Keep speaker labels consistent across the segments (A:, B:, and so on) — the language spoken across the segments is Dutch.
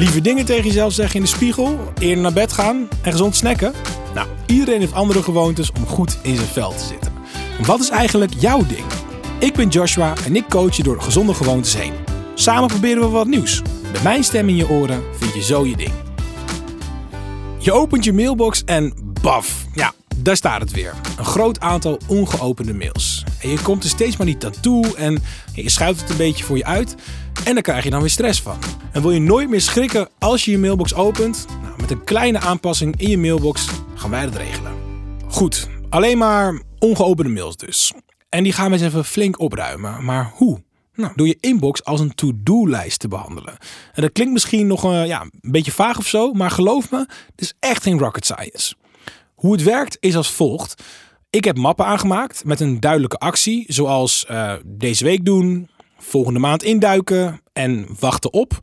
A: Lieve dingen tegen jezelf zeggen in de spiegel, eerder naar bed gaan en gezond snacken? Nou, iedereen heeft andere gewoontes om goed in zijn vel te zitten. Wat is eigenlijk jouw ding? Ik ben Joshua en ik coach je door gezonde gewoontes heen. Samen proberen we wat nieuws. Met mijn stem in je oren vind je zo je ding. Je opent je mailbox en baf, ja, daar staat het weer. Een groot aantal ongeopende mails. En je komt er steeds maar niet aan toe en je schuift het een beetje voor je uit. En daar krijg je dan weer stress van. En wil je nooit meer schrikken als je je mailbox opent? Nou, met een kleine aanpassing in je mailbox gaan wij dat regelen. Goed, alleen maar ongeopende mails dus. En die gaan we eens even flink opruimen. Maar hoe? Nou, door je inbox als een to-do-lijst te behandelen. En dat klinkt misschien nog uh, ja, een beetje vaag of zo, maar geloof me, het is echt geen rocket science. Hoe het werkt is als volgt. Ik heb mappen aangemaakt met een duidelijke actie, zoals uh, deze week doen, volgende maand induiken en wachten op.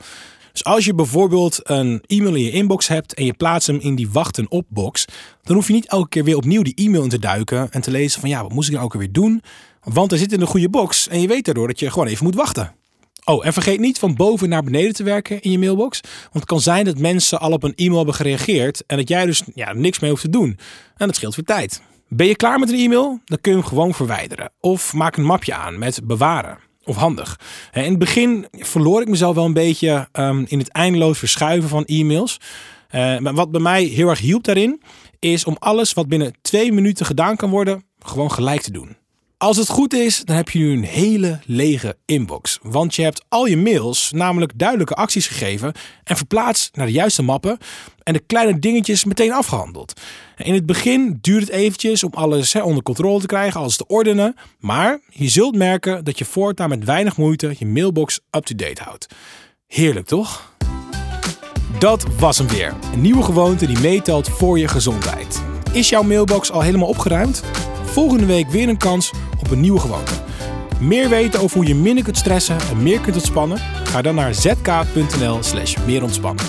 A: Dus als je bijvoorbeeld een e-mail in je inbox hebt en je plaatst hem in die wachten op box, dan hoef je niet elke keer weer opnieuw die e-mail in te duiken en te lezen van ja, wat moest ik nou ook weer doen? Want er zit in een goede box en je weet daardoor dat je gewoon even moet wachten. Oh, en vergeet niet van boven naar beneden te werken in je mailbox. Want het kan zijn dat mensen al op een e-mail hebben gereageerd en dat jij dus ja, niks mee hoeft te doen. En dat scheelt weer tijd. Ben je klaar met een e-mail? Dan kun je hem gewoon verwijderen. Of maak een mapje aan met bewaren. Of handig. In het begin verloor ik mezelf wel een beetje um, in het eindeloos verschuiven van e-mails. Uh, maar wat bij mij heel erg hielp daarin, is om alles wat binnen twee minuten gedaan kan worden, gewoon gelijk te doen. Als het goed is, dan heb je nu een hele lege inbox. Want je hebt al je mails namelijk duidelijke acties gegeven en verplaatst naar de juiste mappen en de kleine dingetjes meteen afgehandeld. In het begin duurt het eventjes om alles onder controle te krijgen, alles te ordenen. Maar je zult merken dat je voortaan met weinig moeite je mailbox up-to-date houdt. Heerlijk toch? Dat was hem weer. Een nieuwe gewoonte die meetelt voor je gezondheid. Is jouw mailbox al helemaal opgeruimd? Volgende week weer een kans op een nieuwe gewoonte. Meer weten over hoe je minder kunt stressen en meer kunt ontspannen? Ga dan naar zk.nl slash meer ontspannen.